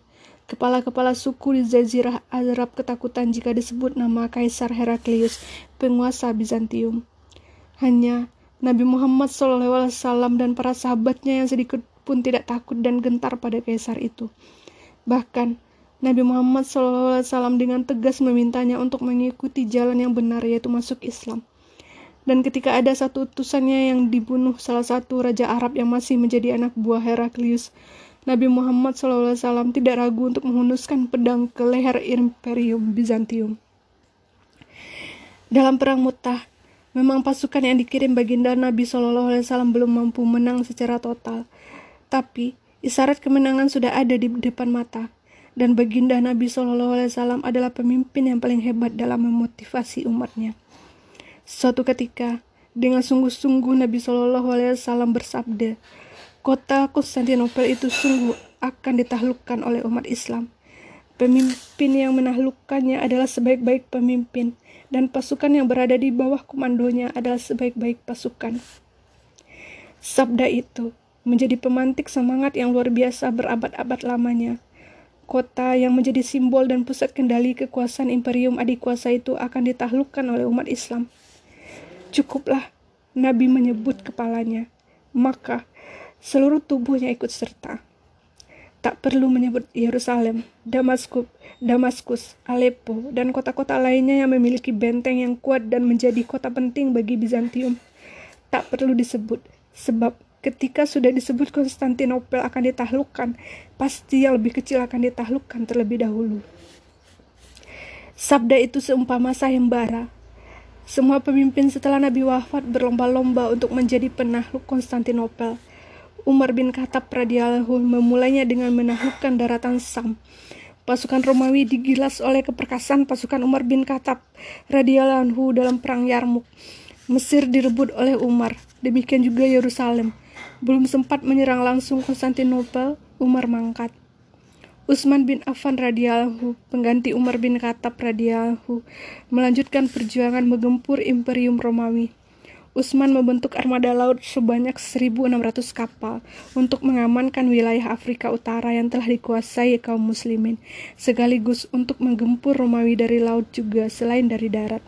Kepala-kepala suku di Jazirah Arab ketakutan jika disebut nama Kaisar Heraklius, penguasa Bizantium. Hanya Nabi Muhammad SAW dan para sahabatnya yang sedikit pun tidak takut dan gentar pada kaisar itu. Bahkan, Nabi Muhammad SAW dengan tegas memintanya untuk mengikuti jalan yang benar yaitu masuk Islam. Dan ketika ada satu utusannya yang dibunuh salah satu raja Arab yang masih menjadi anak buah Heraklius, Nabi Muhammad SAW tidak ragu untuk menghunuskan pedang ke leher Imperium Bizantium. Dalam perang Mu'tah, memang pasukan yang dikirim baginda Nabi SAW belum mampu menang secara total, tapi isyarat kemenangan sudah ada di depan mata dan baginda Nabi Shallallahu Alaihi Wasallam adalah pemimpin yang paling hebat dalam memotivasi umatnya. Suatu ketika, dengan sungguh-sungguh Nabi Shallallahu Alaihi Wasallam bersabda, kota Konstantinopel itu sungguh akan ditaklukkan oleh umat Islam. Pemimpin yang menaklukkannya adalah sebaik-baik pemimpin, dan pasukan yang berada di bawah komandonya adalah sebaik-baik pasukan. Sabda itu menjadi pemantik semangat yang luar biasa berabad-abad lamanya kota yang menjadi simbol dan pusat kendali kekuasaan imperium adik kuasa itu akan ditaklukkan oleh umat Islam. Cukuplah Nabi menyebut kepalanya, maka seluruh tubuhnya ikut serta. Tak perlu menyebut Yerusalem, Damaskus, Damaskus, Aleppo, dan kota-kota lainnya yang memiliki benteng yang kuat dan menjadi kota penting bagi Bizantium. Tak perlu disebut, sebab ketika sudah disebut Konstantinopel akan ditaklukkan, pasti yang lebih kecil akan ditaklukkan terlebih dahulu. Sabda itu seumpama sayembara. Semua pemimpin setelah Nabi wafat berlomba-lomba untuk menjadi penakluk Konstantinopel. Umar bin Khattab radhiyallahu memulainya dengan menaklukkan daratan Sam. Pasukan Romawi digilas oleh keperkasaan pasukan Umar bin Khattab radhiyallahu dalam perang Yarmuk. Mesir direbut oleh Umar, demikian juga Yerusalem. Belum sempat menyerang langsung Konstantinopel, Umar mangkat. Utsman bin Affan radhiyallahu pengganti Umar bin Khattab radhiyallahu melanjutkan perjuangan menggempur Imperium Romawi. Utsman membentuk armada laut sebanyak 1.600 kapal untuk mengamankan wilayah Afrika Utara yang telah dikuasai kaum muslimin, sekaligus untuk menggempur Romawi dari laut juga selain dari darat.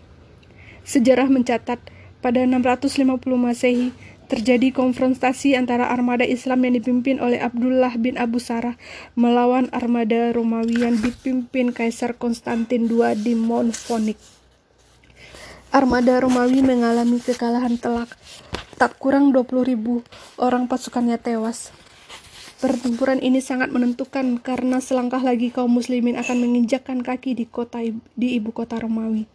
Sejarah mencatat pada 650 Masehi, terjadi konfrontasi antara armada Islam yang dipimpin oleh Abdullah bin Abu Sarah melawan armada Romawi yang dipimpin Kaisar Konstantin II di Monfonik. Armada Romawi mengalami kekalahan telak. Tak kurang 20.000 orang pasukannya tewas. Pertempuran ini sangat menentukan karena selangkah lagi kaum muslimin akan menginjakkan kaki di kota di ibu kota Romawi.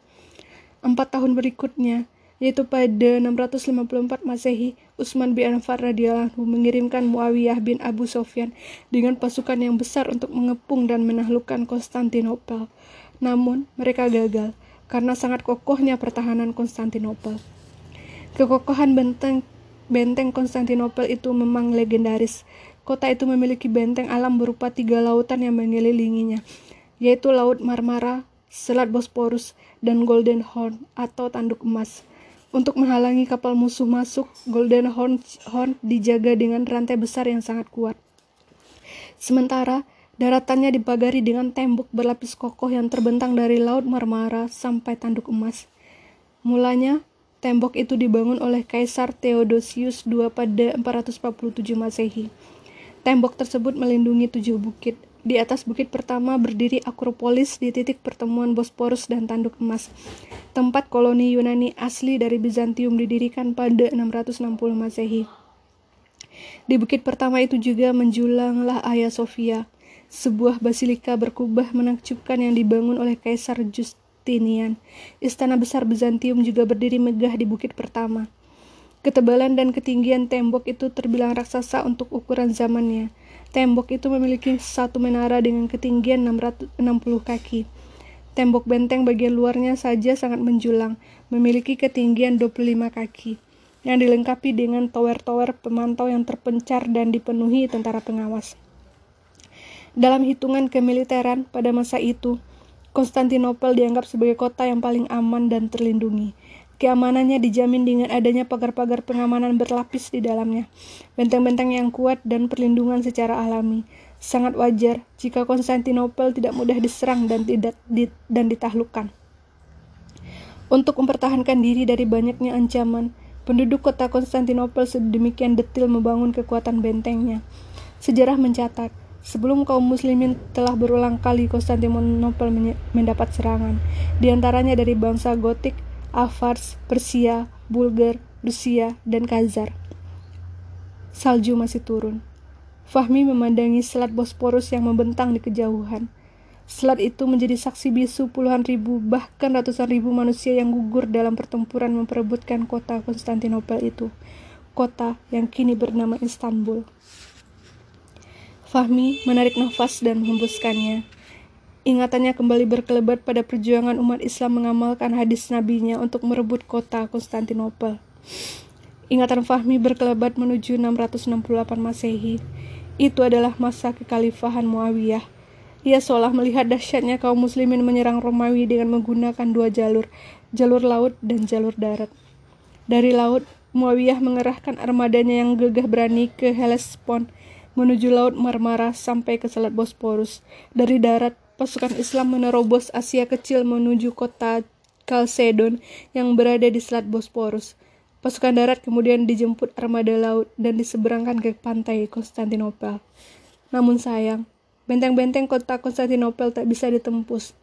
Empat tahun berikutnya, yaitu pada 654 Masehi, Utsman bin Affan radhiyallahu mengirimkan Muawiyah bin Abu Sofyan dengan pasukan yang besar untuk mengepung dan menaklukkan Konstantinopel. Namun, mereka gagal karena sangat kokohnya pertahanan Konstantinopel. Kekokohan benteng benteng Konstantinopel itu memang legendaris. Kota itu memiliki benteng alam berupa tiga lautan yang mengelilinginya, yaitu Laut Marmara, Selat Bosporus, dan Golden Horn atau Tanduk Emas. Untuk menghalangi kapal musuh masuk, Golden Horn, Horn dijaga dengan rantai besar yang sangat kuat. Sementara, daratannya dipagari dengan tembok berlapis kokoh yang terbentang dari Laut Marmara sampai Tanduk Emas. Mulanya, tembok itu dibangun oleh Kaisar Theodosius II pada 447 Masehi. Tembok tersebut melindungi tujuh bukit, di atas bukit pertama berdiri Akropolis di titik pertemuan Bosporus dan Tanduk Emas. Tempat koloni Yunani asli dari Bizantium didirikan pada 660 Masehi. Di bukit pertama itu juga menjulanglah Hagia Sophia, sebuah basilika berkubah menakjubkan yang dibangun oleh Kaisar Just Justinian. Istana besar Bizantium juga berdiri megah di bukit pertama. Ketebalan dan ketinggian tembok itu terbilang raksasa untuk ukuran zamannya. Tembok itu memiliki satu menara dengan ketinggian 660 kaki. Tembok benteng bagian luarnya saja sangat menjulang, memiliki ketinggian 25 kaki, yang dilengkapi dengan tower-tower pemantau yang terpencar dan dipenuhi tentara pengawas. Dalam hitungan kemiliteran pada masa itu, Konstantinopel dianggap sebagai kota yang paling aman dan terlindungi. Keamanannya dijamin dengan adanya pagar-pagar pengamanan berlapis di dalamnya, benteng-benteng yang kuat dan perlindungan secara alami. Sangat wajar jika Konstantinopel tidak mudah diserang dan tidak di, dan ditaklukkan. Untuk mempertahankan diri dari banyaknya ancaman, penduduk kota Konstantinopel sedemikian detil membangun kekuatan bentengnya. Sejarah mencatat, Sebelum kaum muslimin telah berulang kali Konstantinopel mendapat serangan, di antaranya dari bangsa Gotik, Avars, Persia, Bulgar, Rusia, dan Khazar. Salju masih turun. Fahmi memandangi selat Bosporus yang membentang di kejauhan. Selat itu menjadi saksi bisu puluhan ribu, bahkan ratusan ribu manusia yang gugur dalam pertempuran memperebutkan kota Konstantinopel itu, kota yang kini bernama Istanbul. Fahmi menarik nafas dan menghembuskannya. Ingatannya kembali berkelebat pada perjuangan umat Islam mengamalkan hadis nabinya untuk merebut kota Konstantinopel. Ingatan Fahmi berkelebat menuju 668 Masehi. Itu adalah masa kekhalifahan Muawiyah. Ia seolah melihat dahsyatnya kaum muslimin menyerang Romawi dengan menggunakan dua jalur, jalur laut dan jalur darat. Dari laut, Muawiyah mengerahkan armadanya yang gegah berani ke Hellespont menuju Laut Marmara sampai ke Selat Bosporus. Dari darat, pasukan Islam menerobos Asia Kecil menuju kota Kalsedon yang berada di Selat Bosporus. Pasukan darat kemudian dijemput armada laut dan diseberangkan ke pantai Konstantinopel. Namun sayang, benteng-benteng kota Konstantinopel tak bisa ditembus.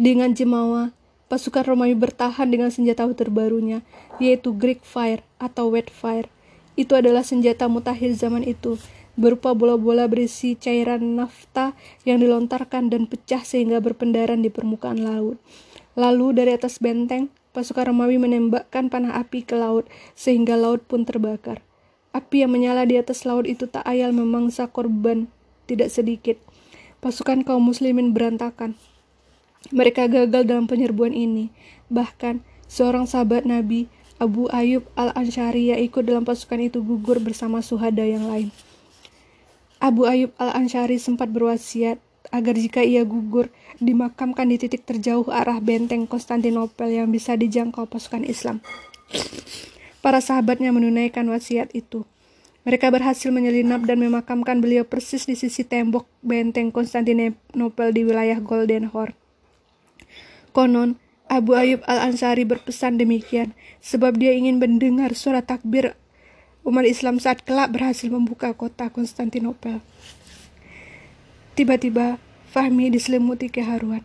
Dengan jemawa, pasukan Romawi bertahan dengan senjata terbarunya, yaitu Greek Fire atau Wet Fire itu adalah senjata mutakhir zaman itu, berupa bola-bola berisi cairan nafta yang dilontarkan dan pecah sehingga berpendaran di permukaan laut. Lalu dari atas benteng, pasukan Romawi menembakkan panah api ke laut sehingga laut pun terbakar. Api yang menyala di atas laut itu tak ayal memangsa korban tidak sedikit. Pasukan kaum muslimin berantakan. Mereka gagal dalam penyerbuan ini. Bahkan, seorang sahabat Nabi, Abu Ayub al-Ansyari yang ikut dalam pasukan itu gugur bersama suhada yang lain. Abu Ayub al-Ansyari sempat berwasiat agar jika ia gugur, dimakamkan di titik terjauh arah benteng Konstantinopel yang bisa dijangkau pasukan Islam. Para sahabatnya menunaikan wasiat itu. Mereka berhasil menyelinap dan memakamkan beliau persis di sisi tembok benteng Konstantinopel di wilayah Golden Horn. Konon, Abu Ayub Al-Ansari berpesan demikian, sebab dia ingin mendengar suara takbir umat Islam saat kelak berhasil membuka kota Konstantinopel. Tiba-tiba, Fahmi diselimuti keharuan.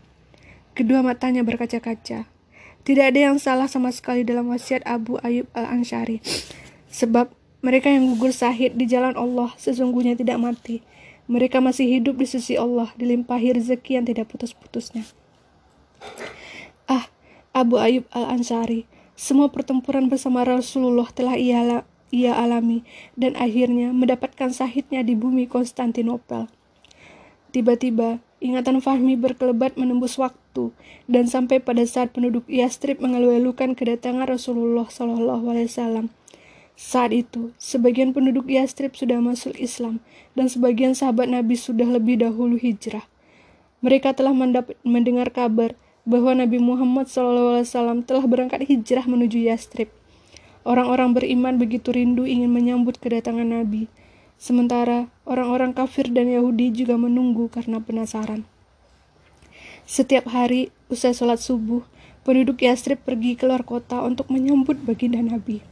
Kedua matanya berkaca-kaca. Tidak ada yang salah sama sekali dalam wasiat Abu Ayub Al-Ansari, sebab mereka yang gugur sahid di jalan Allah sesungguhnya tidak mati. Mereka masih hidup di sisi Allah, dilimpahi rezeki yang tidak putus-putusnya. Ah, Abu Ayub Al-Ansari. Semua pertempuran bersama Rasulullah telah ia, ia alami dan akhirnya mendapatkan sahidnya di bumi Konstantinopel. Tiba-tiba, ingatan Fahmi berkelebat menembus waktu dan sampai pada saat penduduk Yastrib mengeluh-elukan kedatangan Rasulullah Shallallahu Alaihi Wasallam. Saat itu, sebagian penduduk Yastrib sudah masuk Islam dan sebagian sahabat Nabi sudah lebih dahulu hijrah. Mereka telah mendengar kabar bahwa Nabi Muhammad SAW telah berangkat hijrah menuju Yastrib. Orang-orang beriman begitu rindu ingin menyambut kedatangan Nabi, sementara orang-orang kafir dan Yahudi juga menunggu karena penasaran. Setiap hari, usai sholat subuh, penduduk Yastrib pergi keluar kota untuk menyambut baginda Nabi.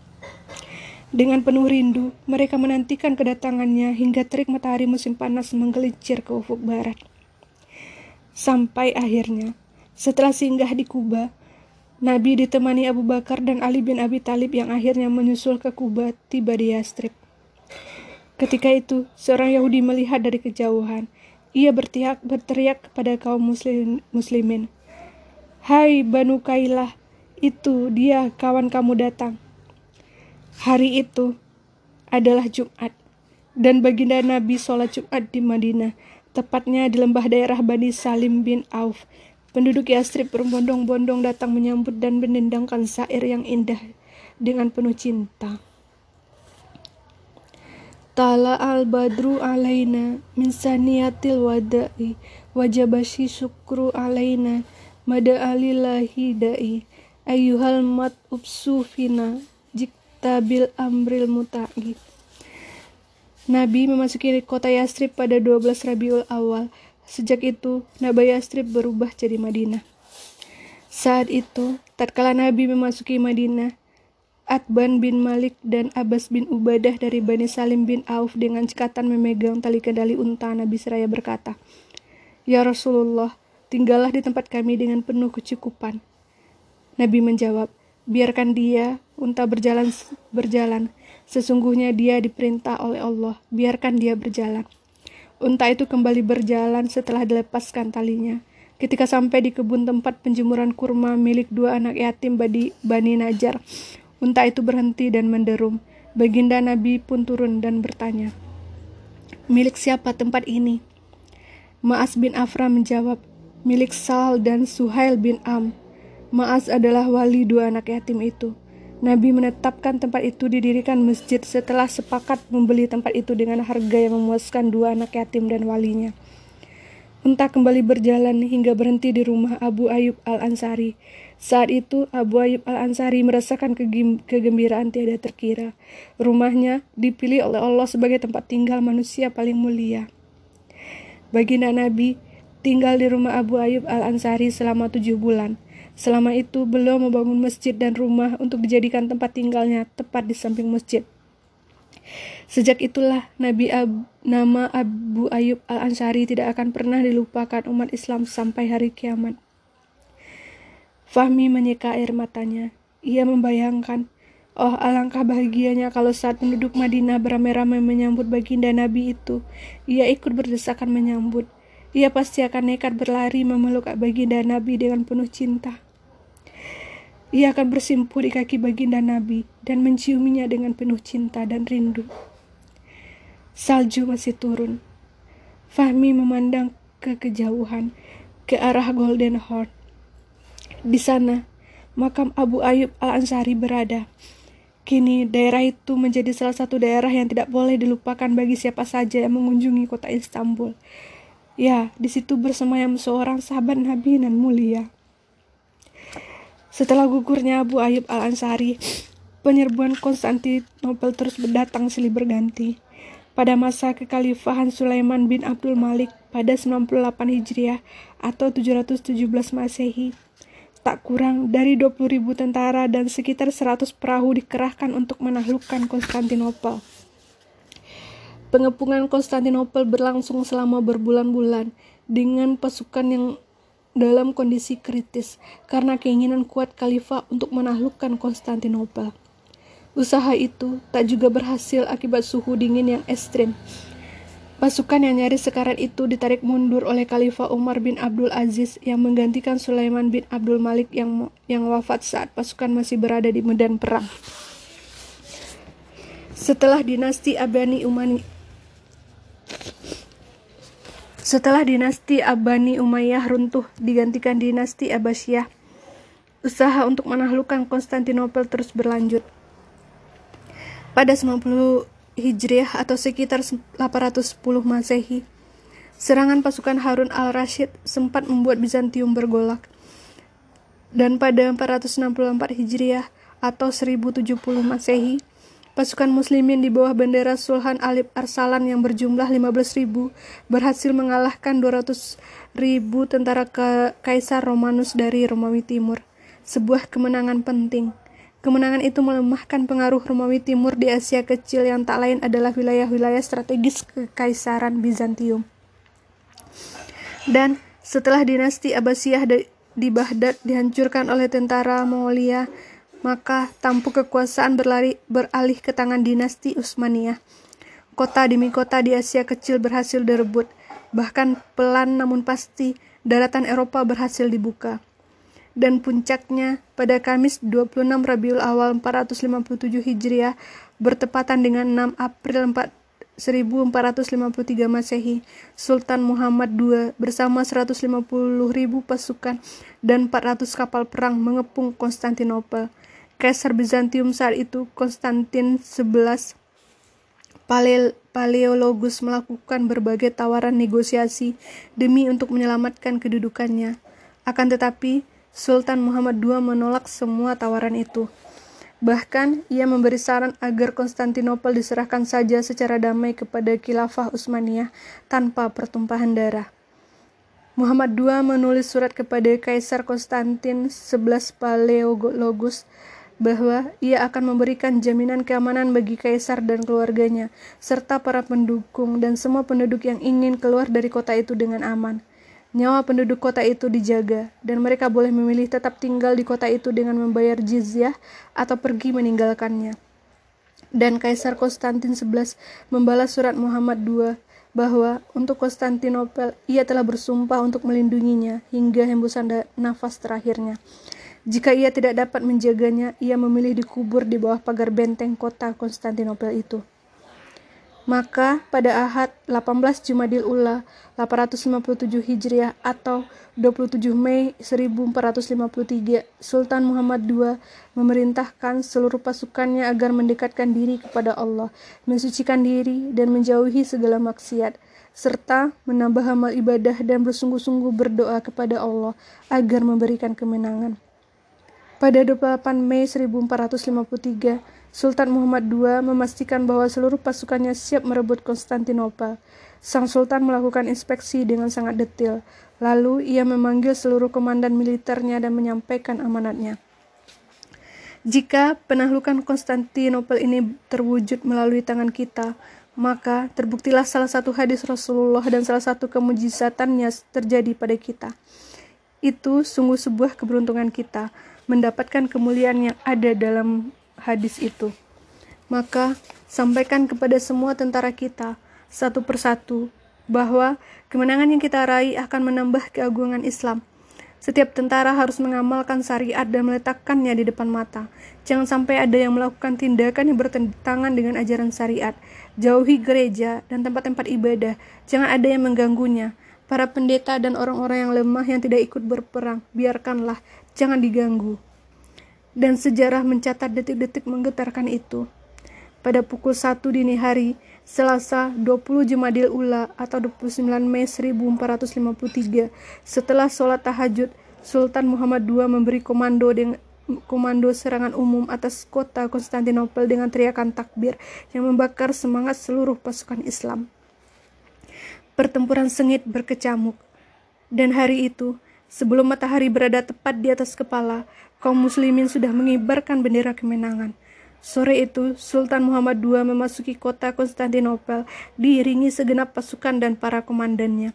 Dengan penuh rindu, mereka menantikan kedatangannya hingga terik matahari musim panas menggelincir ke ufuk barat. Sampai akhirnya, setelah singgah di Kuba, Nabi ditemani Abu Bakar dan Ali bin Abi Talib yang akhirnya menyusul ke Kuba tiba di Yastrib. Ketika itu, seorang Yahudi melihat dari kejauhan. Ia berteriak, berteriak kepada kaum muslim, muslimin. Hai Banu Kailah, itu dia kawan kamu datang. Hari itu adalah Jumat, dan baginda Nabi sholat Jumat di Madinah, tepatnya di lembah daerah Bani Salim bin Auf. Penduduk Yastrib berbondong-bondong datang menyambut dan menendangkan syair yang indah dengan penuh cinta. Tala al badru alaina min saniyatil wada'i wajabashi syukru alaina mada alillahi da'i ayyuhal mat ubsufina jiktabil amril muta'i Nabi memasuki kota Yastrib pada 12 Rabiul Awal. Sejak itu, Nabi Yastrib berubah jadi Madinah. Saat itu, tatkala Nabi memasuki Madinah, Atban bin Malik dan Abbas bin Ubadah dari Bani Salim bin Auf dengan cekatan memegang tali kendali unta Nabi Seraya berkata, Ya Rasulullah, tinggallah di tempat kami dengan penuh kecukupan. Nabi menjawab, biarkan dia, unta berjalan berjalan. Sesungguhnya dia diperintah oleh Allah, biarkan dia berjalan. Unta itu kembali berjalan setelah dilepaskan talinya. Ketika sampai di kebun tempat penjemuran kurma milik dua anak yatim Bani, Bani Najar, Unta itu berhenti dan menderum. Baginda Nabi pun turun dan bertanya, Milik siapa tempat ini? Ma'as bin Afra menjawab, milik Sal dan Suhail bin Am. Ma'as adalah wali dua anak yatim itu. Nabi menetapkan tempat itu didirikan masjid setelah sepakat membeli tempat itu dengan harga yang memuaskan dua anak yatim dan walinya. Unta kembali berjalan hingga berhenti di rumah Abu Ayub Al-Ansari. Saat itu Abu Ayyub Al-Ansari merasakan kegembiraan tiada terkira. Rumahnya dipilih oleh Allah sebagai tempat tinggal manusia paling mulia. Baginda Nabi tinggal di rumah Abu Ayyub Al-Ansari selama tujuh bulan. Selama itu beliau membangun masjid dan rumah untuk dijadikan tempat tinggalnya tepat di samping masjid. Sejak itulah Nabi Ab, nama Abu Ayyub Al-Ansari tidak akan pernah dilupakan umat Islam sampai hari kiamat. Fahmi menyeka air matanya. Ia membayangkan, oh alangkah bahagianya kalau saat penduduk Madinah beramai-ramai menyambut baginda Nabi itu, ia ikut berdesakan menyambut. Ia pasti akan nekat berlari memeluk baginda Nabi dengan penuh cinta. Ia akan bersimpuh di kaki baginda Nabi dan menciuminya dengan penuh cinta dan rindu. Salju masih turun. Fahmi memandang ke kejauhan, ke arah Golden Horn. Di sana, makam Abu Ayub Al-Ansari berada. Kini, daerah itu menjadi salah satu daerah yang tidak boleh dilupakan bagi siapa saja yang mengunjungi kota Istanbul. Ya, di situ bersemayam seorang sahabat Nabi nan mulia. Setelah gugurnya Abu Ayub Al-Ansari, penyerbuan Konstantinopel terus berdatang silih berganti. Pada masa kekhalifahan Sulaiman bin Abdul Malik pada 98 Hijriah atau 717 Masehi, Tak kurang dari 20.000 tentara dan sekitar 100 perahu dikerahkan untuk menaklukkan Konstantinopel. Pengepungan Konstantinopel berlangsung selama berbulan-bulan dengan pasukan yang dalam kondisi kritis karena keinginan kuat khalifah untuk menaklukkan Konstantinopel. Usaha itu tak juga berhasil akibat suhu dingin yang ekstrim Pasukan yang nyaris sekarat itu ditarik mundur oleh Khalifah Umar bin Abdul Aziz yang menggantikan Sulaiman bin Abdul Malik yang yang wafat saat pasukan masih berada di medan perang. Setelah dinasti Abani Umani setelah dinasti Abani Umayyah runtuh digantikan dinasti Abbasiyah, usaha untuk menaklukkan Konstantinopel terus berlanjut. Pada 90 Hijriah atau sekitar 810 Masehi. Serangan pasukan Harun al-Rashid sempat membuat Bizantium bergolak. Dan pada 464 Hijriah atau 1070 Masehi, pasukan muslimin di bawah bendera Sulhan Alip Arsalan yang berjumlah 15.000 berhasil mengalahkan 200.000 tentara Kaisar Romanus dari Romawi Timur. Sebuah kemenangan penting. Kemenangan itu melemahkan pengaruh Romawi Timur di Asia Kecil yang tak lain adalah wilayah-wilayah strategis Kekaisaran Bizantium. Dan setelah dinasti Abbasiyah di Baghdad dihancurkan oleh tentara Mongolia, maka tampuk kekuasaan berlari beralih ke tangan dinasti Utsmaniyah. Kota demi kota di Asia Kecil berhasil direbut, bahkan pelan namun pasti daratan Eropa berhasil dibuka. dan puncaknya pada Kamis 26 Rabiul Awal 457 Hijriah bertepatan dengan 6 April 1453 Masehi, Sultan Muhammad II bersama 150 ribu pasukan dan 400 kapal perang mengepung Konstantinopel. Kaisar Bizantium saat itu Konstantin XI Paleologus melakukan berbagai tawaran negosiasi demi untuk menyelamatkan kedudukannya. Akan tetapi, Sultan Muhammad II menolak semua tawaran itu. Bahkan, ia memberi saran agar Konstantinopel diserahkan saja secara damai kepada Khilafah Utsmaniyah tanpa pertumpahan darah. Muhammad II menulis surat kepada Kaisar Konstantin XI Paleologus bahwa ia akan memberikan jaminan keamanan bagi kaisar dan keluarganya, serta para pendukung dan semua penduduk yang ingin keluar dari kota itu dengan aman. Nyawa penduduk kota itu dijaga, dan mereka boleh memilih tetap tinggal di kota itu dengan membayar jizyah atau pergi meninggalkannya. Dan Kaisar Konstantin XI membalas surat Muhammad II bahwa untuk Konstantinopel ia telah bersumpah untuk melindunginya hingga hembusan nafas terakhirnya. Jika ia tidak dapat menjaganya, ia memilih dikubur di bawah pagar benteng kota Konstantinopel itu. Maka pada Ahad 18 Jumadil Ula 857 Hijriah atau 27 Mei 1453, Sultan Muhammad II memerintahkan seluruh pasukannya agar mendekatkan diri kepada Allah, mensucikan diri dan menjauhi segala maksiat, serta menambah amal ibadah dan bersungguh-sungguh berdoa kepada Allah agar memberikan kemenangan. Pada 28 Mei 1453, Sultan Muhammad II memastikan bahwa seluruh pasukannya siap merebut Konstantinopel. Sang Sultan melakukan inspeksi dengan sangat detail. Lalu ia memanggil seluruh komandan militernya dan menyampaikan amanatnya. Jika penaklukan Konstantinopel ini terwujud melalui tangan kita, maka terbuktilah salah satu hadis Rasulullah dan salah satu kemujizatannya terjadi pada kita. Itu sungguh sebuah keberuntungan kita mendapatkan kemuliaan yang ada dalam hadis itu. Maka sampaikan kepada semua tentara kita satu persatu bahwa kemenangan yang kita raih akan menambah keagungan Islam. Setiap tentara harus mengamalkan syariat dan meletakkannya di depan mata. Jangan sampai ada yang melakukan tindakan yang bertentangan dengan ajaran syariat. Jauhi gereja dan tempat-tempat ibadah. Jangan ada yang mengganggunya. Para pendeta dan orang-orang yang lemah yang tidak ikut berperang, biarkanlah jangan diganggu. Dan sejarah mencatat detik-detik menggetarkan itu. Pada pukul 1 dini hari, Selasa 20 Jumadil Ula atau 29 Mei 1453, setelah sholat tahajud, Sultan Muhammad II memberi komando dengan komando serangan umum atas kota Konstantinopel dengan teriakan takbir yang membakar semangat seluruh pasukan Islam. Pertempuran sengit berkecamuk, dan hari itu Sebelum matahari berada tepat di atas kepala, kaum muslimin sudah mengibarkan bendera kemenangan. Sore itu, Sultan Muhammad II memasuki kota Konstantinopel, diiringi segenap pasukan dan para komandannya.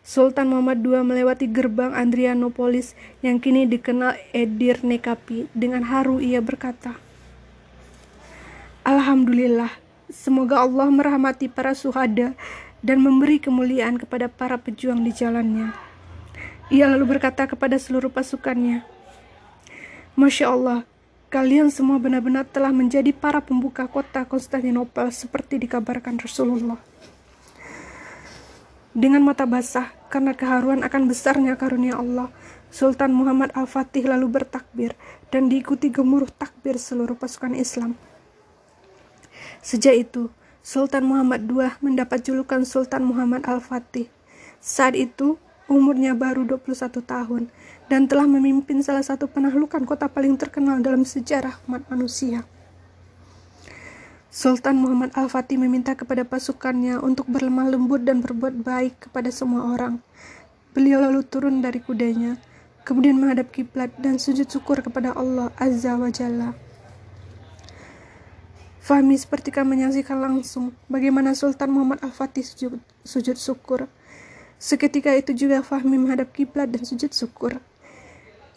Sultan Muhammad II melewati gerbang Andrianopolis yang kini dikenal Edir Nekapi. Dengan haru ia berkata, Alhamdulillah, semoga Allah merahmati para suhada dan memberi kemuliaan kepada para pejuang di jalannya. Ia lalu berkata kepada seluruh pasukannya, Masya Allah, kalian semua benar-benar telah menjadi para pembuka kota Konstantinopel seperti dikabarkan Rasulullah. Dengan mata basah, karena keharuan akan besarnya karunia Allah, Sultan Muhammad Al-Fatih lalu bertakbir dan diikuti gemuruh takbir seluruh pasukan Islam. Sejak itu, Sultan Muhammad II mendapat julukan Sultan Muhammad Al-Fatih. Saat itu, umurnya baru 21 tahun dan telah memimpin salah satu penahlukan kota paling terkenal dalam sejarah umat manusia. Sultan Muhammad Al-Fatih meminta kepada pasukannya untuk berlemah lembut dan berbuat baik kepada semua orang. Beliau lalu turun dari kudanya, kemudian menghadap kiblat dan sujud syukur kepada Allah Azza wa Jalla. Fahmi seperti kan menyaksikan langsung bagaimana Sultan Muhammad Al-Fatih sujud, sujud syukur Seketika itu juga Fahmi menghadap kiblat dan sujud syukur.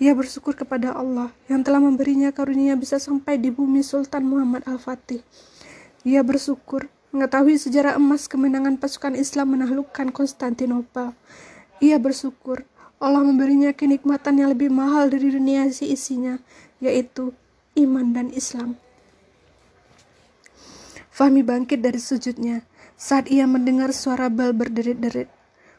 Ia bersyukur kepada Allah yang telah memberinya karunia bisa sampai di bumi Sultan Muhammad Al-Fatih. Ia bersyukur mengetahui sejarah emas kemenangan pasukan Islam menaklukkan Konstantinopel. Ia bersyukur Allah memberinya kenikmatan yang lebih mahal dari dunia si isinya, yaitu iman dan Islam. Fahmi bangkit dari sujudnya saat ia mendengar suara bel berderit-derit.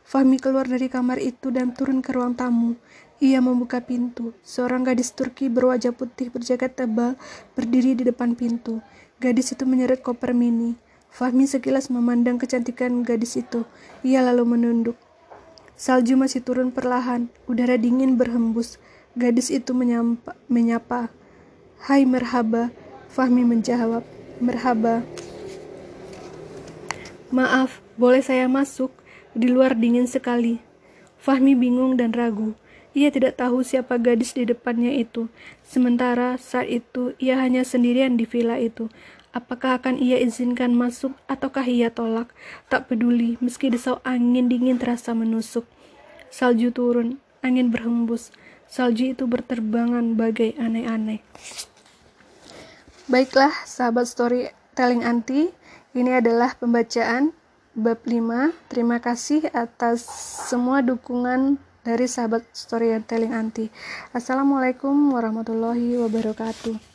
Fahmi keluar dari kamar itu dan turun ke ruang tamu. Ia membuka pintu. Seorang gadis Turki berwajah putih berjaket tebal berdiri di depan pintu. Gadis itu menyeret koper mini. Fahmi sekilas memandang kecantikan gadis itu. Ia lalu menunduk. Salju masih turun perlahan, udara dingin berhembus. Gadis itu menyapa, menyapa. Hai merhaba, Fahmi menjawab. Merhaba. Maaf, boleh saya masuk? Di luar dingin sekali. Fahmi bingung dan ragu. Ia tidak tahu siapa gadis di depannya itu. Sementara saat itu ia hanya sendirian di villa itu. Apakah akan ia izinkan masuk ataukah ia tolak? Tak peduli, meski desau angin dingin terasa menusuk. Salju turun, angin berhembus. Salju itu berterbangan bagai aneh-aneh. Baiklah, sahabat storytelling anti, ini adalah pembacaan bab 5. Terima kasih atas semua dukungan dari sahabat storytelling anti. Assalamualaikum warahmatullahi wabarakatuh.